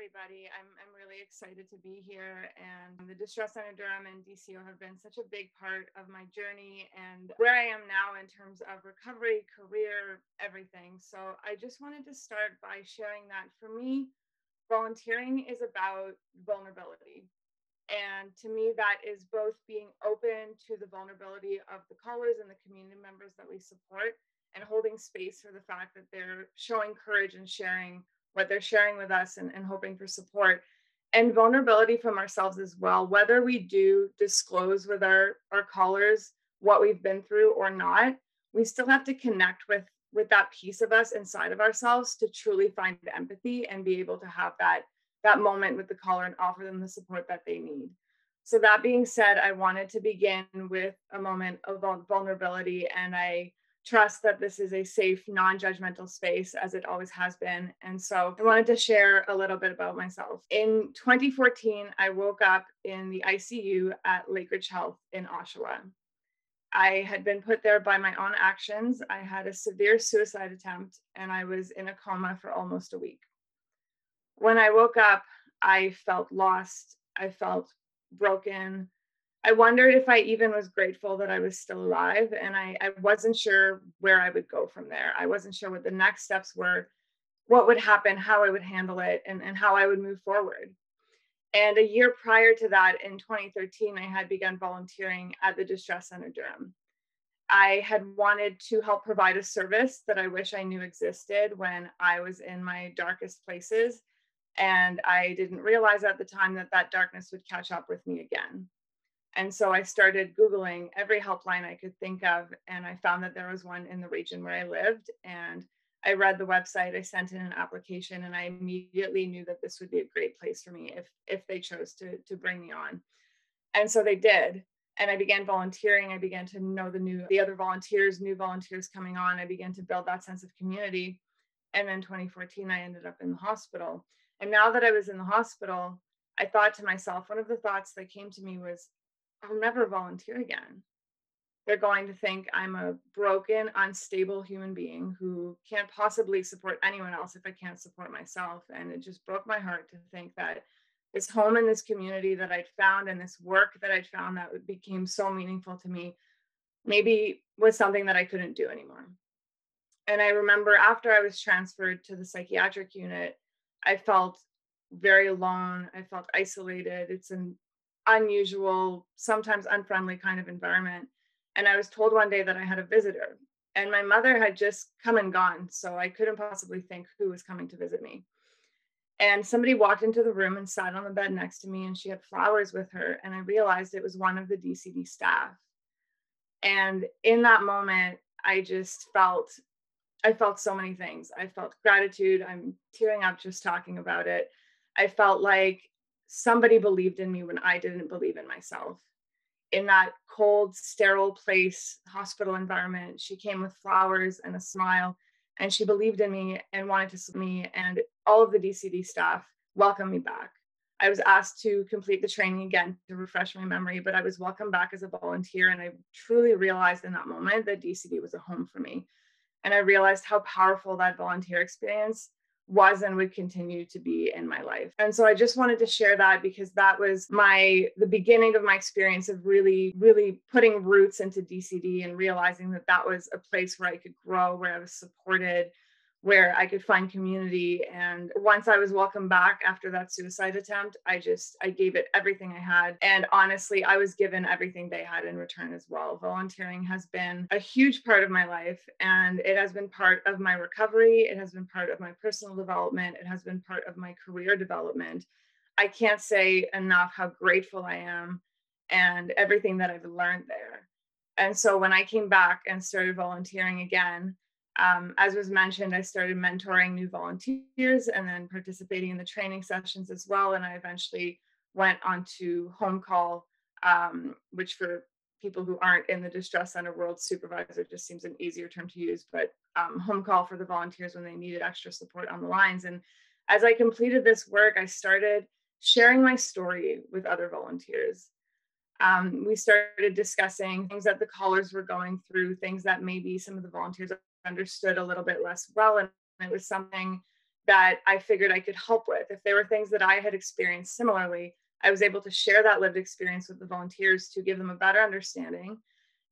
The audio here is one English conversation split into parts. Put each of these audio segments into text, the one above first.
everybody. I'm, I'm really excited to be here. And the Distress Center Durham and DCO have been such a big part of my journey and where I am now in terms of recovery, career, everything. So I just wanted to start by sharing that for me, volunteering is about vulnerability. And to me, that is both being open to the vulnerability of the callers and the community members that we support and holding space for the fact that they're showing courage and sharing what they're sharing with us and, and hoping for support. And vulnerability from ourselves as well whether we do disclose with our our callers what we've been through or not we still have to connect with with that piece of us inside of ourselves to truly find empathy and be able to have that that moment with the caller and offer them the support that they need. So that being said i wanted to begin with a moment of vulnerability and i trust that this is a safe, non judgmental space as it always has been. And so I wanted to share a little bit about myself. In 2014, I woke up in the ICU at Lakeridge Health in Oshawa. I had been put there by my own actions. I had a severe suicide attempt and I was in a coma for almost a week. When I woke up, I felt lost. I felt broken. I wondered if I even was grateful that I was still alive. And I, I wasn't sure where I would go from there. I wasn't sure what the next steps were, what would happen, how I would handle it, and, and how I would move forward. And a year prior to that, in 2013, I had begun volunteering at the Distress Center Durham. I had wanted to help provide a service that I wish I knew existed when I was in my darkest places. And I didn't realize at the time that that darkness would catch up with me again. And so I started Googling every helpline I could think of. And I found that there was one in the region where I lived. And I read the website, I sent in an application, and I immediately knew that this would be a great place for me if if they chose to to bring me on. And so they did. And I began volunteering. I began to know the new the other volunteers, new volunteers coming on. I began to build that sense of community. And then 2014, I ended up in the hospital. And now that I was in the hospital, I thought to myself, one of the thoughts that came to me was, I'll never volunteer again. They're going to think I'm a broken, unstable human being who can't possibly support anyone else if I can't support myself. And it just broke my heart to think that this home and this community that I'd found and this work that I'd found that became so meaningful to me maybe was something that I couldn't do anymore. And I remember after I was transferred to the psychiatric unit, I felt very alone. I felt isolated. It's an unusual, sometimes unfriendly kind of environment. And I was told one day that I had a visitor, and my mother had just come and gone. So I couldn't possibly think who was coming to visit me. And somebody walked into the room and sat on the bed next to me, and she had flowers with her. And I realized it was one of the DCD staff. And in that moment, I just felt I felt so many things. I felt gratitude. I'm tearing up just talking about it. I felt like somebody believed in me when I didn't believe in myself. In that cold, sterile place, hospital environment, she came with flowers and a smile, and she believed in me and wanted to see me. And all of the DCD staff welcomed me back. I was asked to complete the training again to refresh my memory, but I was welcomed back as a volunteer. And I truly realized in that moment that DCD was a home for me. And I realized how powerful that volunteer experience was and would continue to be in my life. And so I just wanted to share that because that was my the beginning of my experience of really really putting roots into DCD and realizing that that was a place where I could grow, where I was supported, where I could find community. And once I was welcomed back after that suicide attempt, I just I gave it everything I had. And honestly, I was given everything they had in return as well. Volunteering has been a huge part of my life and it has been part of my recovery. It has been part of my personal development. It has been part of my career development. I can't say enough how grateful I am and everything that I've learned there. And so when I came back and started volunteering again, um, as was mentioned, I started mentoring new volunteers and then participating in the training sessions as well. And I eventually went on to home call, um, which for people who aren't in the distress center world, supervisor just seems an easier term to use, but um, home call for the volunteers when they needed extra support on the lines. And as I completed this work, I started sharing my story with other volunteers. Um, we started discussing things that the callers were going through, things that maybe some of the volunteers understood a little bit less well. And it was something that I figured I could help with. If there were things that I had experienced similarly, I was able to share that lived experience with the volunteers to give them a better understanding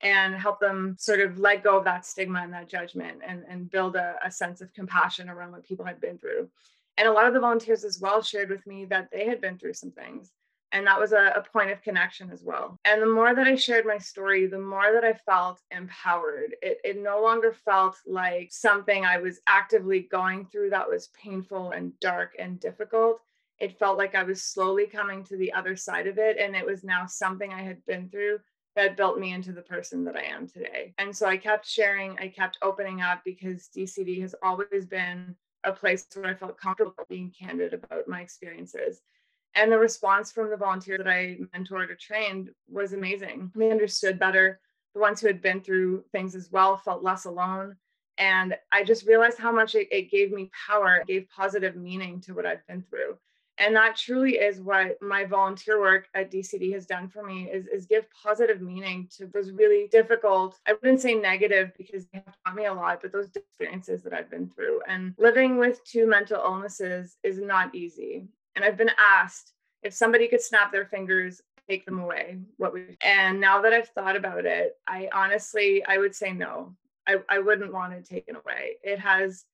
and help them sort of let go of that stigma and that judgment and, and build a, a sense of compassion around what people had been through. And a lot of the volunteers as well shared with me that they had been through some things. And that was a, a point of connection as well. And the more that I shared my story, the more that I felt empowered. It, it no longer felt like something I was actively going through that was painful and dark and difficult it felt like I was slowly coming to the other side of it. And it was now something I had been through that built me into the person that I am today. And so I kept sharing, I kept opening up because DCD has always been a place where I felt comfortable being candid about my experiences. And the response from the volunteers that I mentored or trained was amazing. They understood better. The ones who had been through things as well felt less alone. And I just realized how much it, it gave me power, it gave positive meaning to what I've been through and that truly is what my volunteer work at dcd has done for me is, is give positive meaning to those really difficult i wouldn't say negative because they have taught me a lot but those experiences that i've been through and living with two mental illnesses is not easy and i've been asked if somebody could snap their fingers take them away what would and now that i've thought about it i honestly i would say no I, I wouldn't want it taken away it has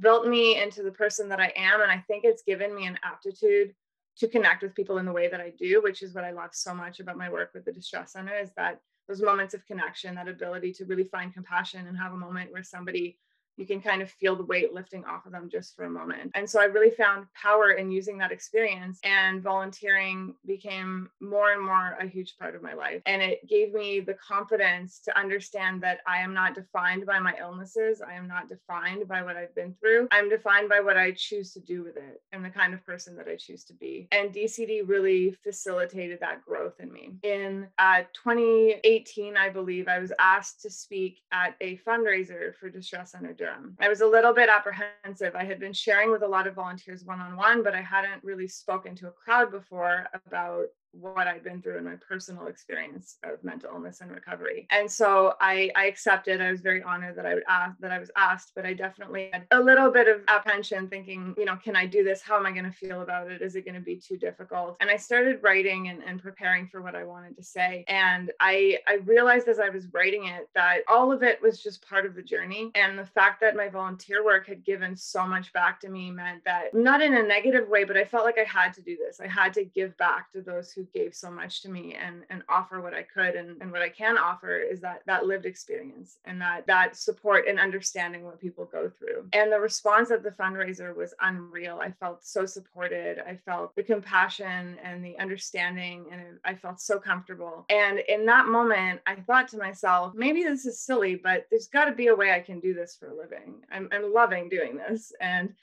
built me into the person that I am. And I think it's given me an aptitude to connect with people in the way that I do, which is what I love so much about my work with the Distress Center is that those moments of connection, that ability to really find compassion and have a moment where somebody you can kind of feel the weight lifting off of them just for a moment. And so I really found power in using that experience, and volunteering became more and more a huge part of my life. And it gave me the confidence to understand that I am not defined by my illnesses, I am not defined by what I've been through. I'm defined by what I choose to do with it and the kind of person that I choose to be. And DCD really facilitated that growth in me. In uh, 2018, I believe, I was asked to speak at a fundraiser for Distress Center Durham. I was a little bit apprehensive. I had been sharing with a lot of volunteers one on one, but I hadn't really spoken to a crowd before about what I'd been through in my personal experience of mental illness and recovery. And so I, I accepted. I was very honored that I would ask that I was asked, but I definitely had a little bit of apprehension, thinking, you know, can I do this? How am I going to feel about it? Is it going to be too difficult? And I started writing and, and preparing for what I wanted to say. And I I realized as I was writing it that all of it was just part of the journey. And the fact that my volunteer work had given so much back to me meant that not in a negative way, but I felt like I had to do this. I had to give back to those who who gave so much to me and and offer what I could and, and what I can offer is that that lived experience and that that support and understanding what people go through. And the response at the fundraiser was unreal. I felt so supported. I felt the compassion and the understanding and I felt so comfortable. And in that moment, I thought to myself, maybe this is silly, but there's got to be a way I can do this for a living. I'm, I'm loving doing this. And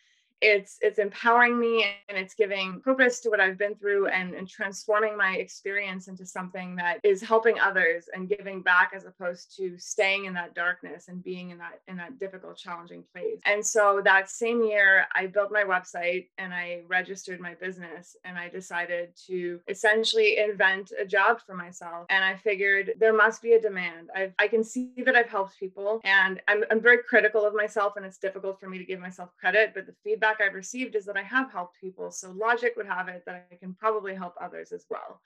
it's it's empowering me and it's giving purpose to what i've been through and, and transforming my experience into something that is helping others and giving back as opposed to staying in that darkness and being in that in that difficult challenging place. And so that same year i built my website and i registered my business and i decided to essentially invent a job for myself. And i figured there must be a demand. I've, i can see that i've helped people and I'm, I'm very critical of myself and it's difficult for me to give myself credit but the feedback feedback I've received is that I have helped people. So logic would have it that I can probably help others as well.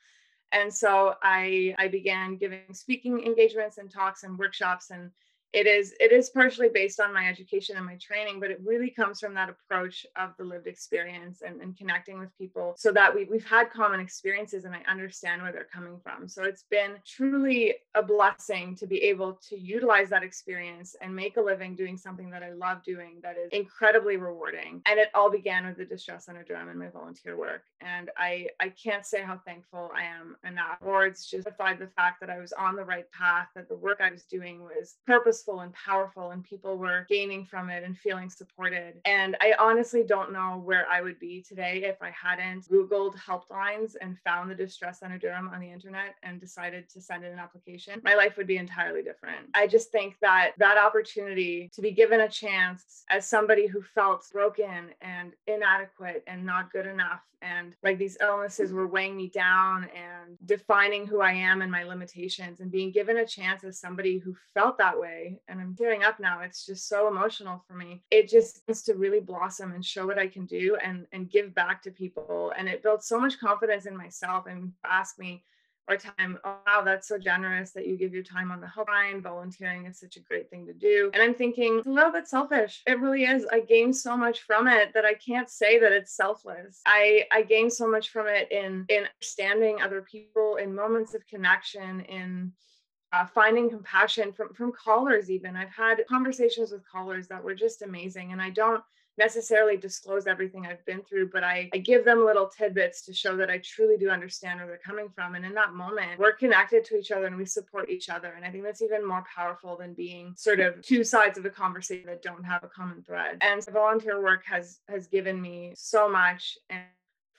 And so I I began giving speaking engagements and talks and workshops and it is it is partially based on my education and my training but it really comes from that approach of the lived experience and, and connecting with people so that we, we've had common experiences and i understand where they're coming from. So it's been truly a blessing to be able to utilize that experience and make a living doing something that i love doing that is incredibly rewarding. And it all began with the distress Durham and my volunteer work. And i i can't say how thankful i am enough. Words justified the fact that i was on the right path that the work i was doing was purposeful and powerful and people were gaining from it and feeling supported. And I honestly don't know where I would be today if I hadn't Googled helplines and found the Distress Center Durham on the internet and decided to send in an application. My life would be entirely different. I just think that that opportunity to be given a chance as somebody who felt broken and inadequate and not good enough and like these illnesses were weighing me down and defining who I am and my limitations and being given a chance as somebody who felt that way and I'm tearing up now. It's just so emotional for me. It just wants to really blossom and show what I can do and and give back to people. And it built so much confidence in myself and ask me or time. Oh, wow, that's so generous that you give your time on the helpline. Volunteering is such a great thing to do. And I'm thinking it's a little bit selfish. It really is. I gain so much from it that I can't say that it's selfless. I I gain so much from it in in understanding other people, in moments of connection, in uh, finding compassion from from callers even i've had conversations with callers that were just amazing and i don't necessarily disclose everything I've been through, but I, I give them little tidbits to show that I truly do understand where they're coming from. And in that moment, we're connected to each other and we support each other. And I think that's even more powerful than being sort of two sides of a conversation that don't have a common thread. And volunteer work has has given me so much and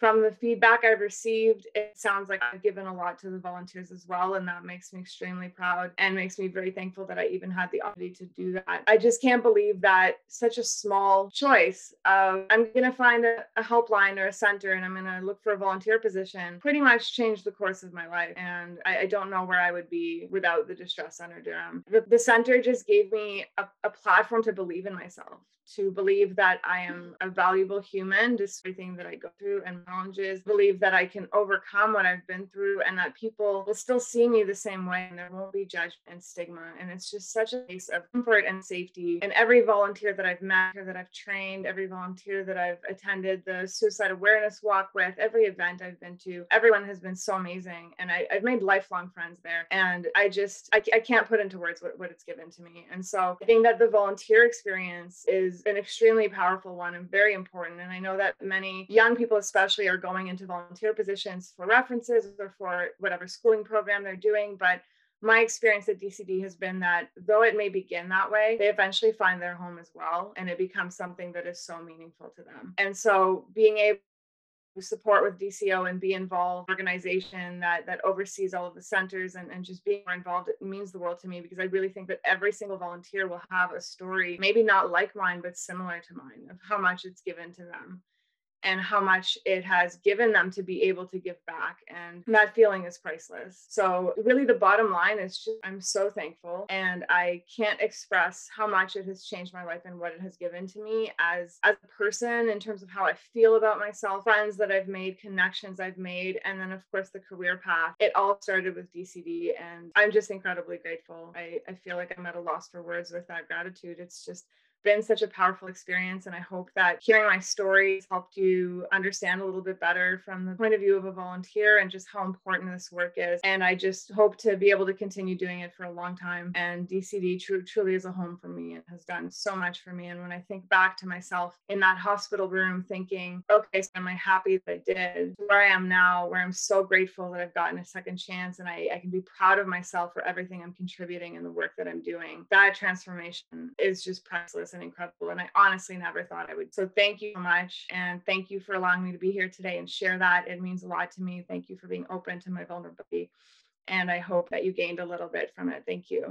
from the feedback I've received, it sounds like I've given a lot to the volunteers as well. And that makes me extremely proud and makes me very thankful that I even had the opportunity to do that. I just can't believe that such a small choice of I'm going to find a, a helpline or a center and I'm going to look for a volunteer position pretty much changed the course of my life. And I, I don't know where I would be without the Distress Center Durham. The, the center just gave me a, a platform to believe in myself to believe that I am a valuable human despite everything that I go through and challenges, believe that I can overcome what I've been through and that people will still see me the same way and there won't be judgment and stigma. And it's just such a place of comfort and safety. And every volunteer that I've met, or that I've trained, every volunteer that I've attended the suicide awareness walk with, every event I've been to, everyone has been so amazing. And I, have made lifelong friends there. And I just, I, I can't put into words what, what it's given to me. And so I think that the volunteer experience is an extremely powerful one and very important. And I know that many young people, especially, are going into volunteer positions for references or for whatever schooling program they're doing. But my experience at DCD has been that though it may begin that way, they eventually find their home as well. And it becomes something that is so meaningful to them. And so being able support with DCO and be involved organization that that oversees all of the centers and, and just being more involved it means the world to me because I really think that every single volunteer will have a story, maybe not like mine, but similar to mine of how much it's given to them and how much it has given them to be able to give back. And that feeling is priceless. So, really, the bottom line is just I'm so thankful and I can't express how much it has changed my life and what it has given to me as, as a person in terms of how I feel about myself, friends that I've made, connections I've made, and then, of course, the career path. It all started with DCD, and I'm just incredibly grateful. I, I feel like I'm at a loss for words with that gratitude. It's just been such a powerful experience. And I hope that hearing my stories helped you understand a little bit better from the point of view of a volunteer and just how important this work is. And I just hope to be able to continue doing it for a long time. And DCD tr- truly is a home for me. It has done so much for me. And when I think back to myself in that hospital room, thinking, okay, so am I happy that I did? Where I am now, where I'm so grateful that I've gotten a second chance and I, I can be proud of myself for everything I'm contributing in the work that I'm doing. That transformation is just priceless and incredible. And I honestly never thought I would. So thank you so much. And thank you for allowing me to be here today and share that. It means a lot to me. Thank you for being open to my vulnerability. And I hope that you gained a little bit from it. Thank you.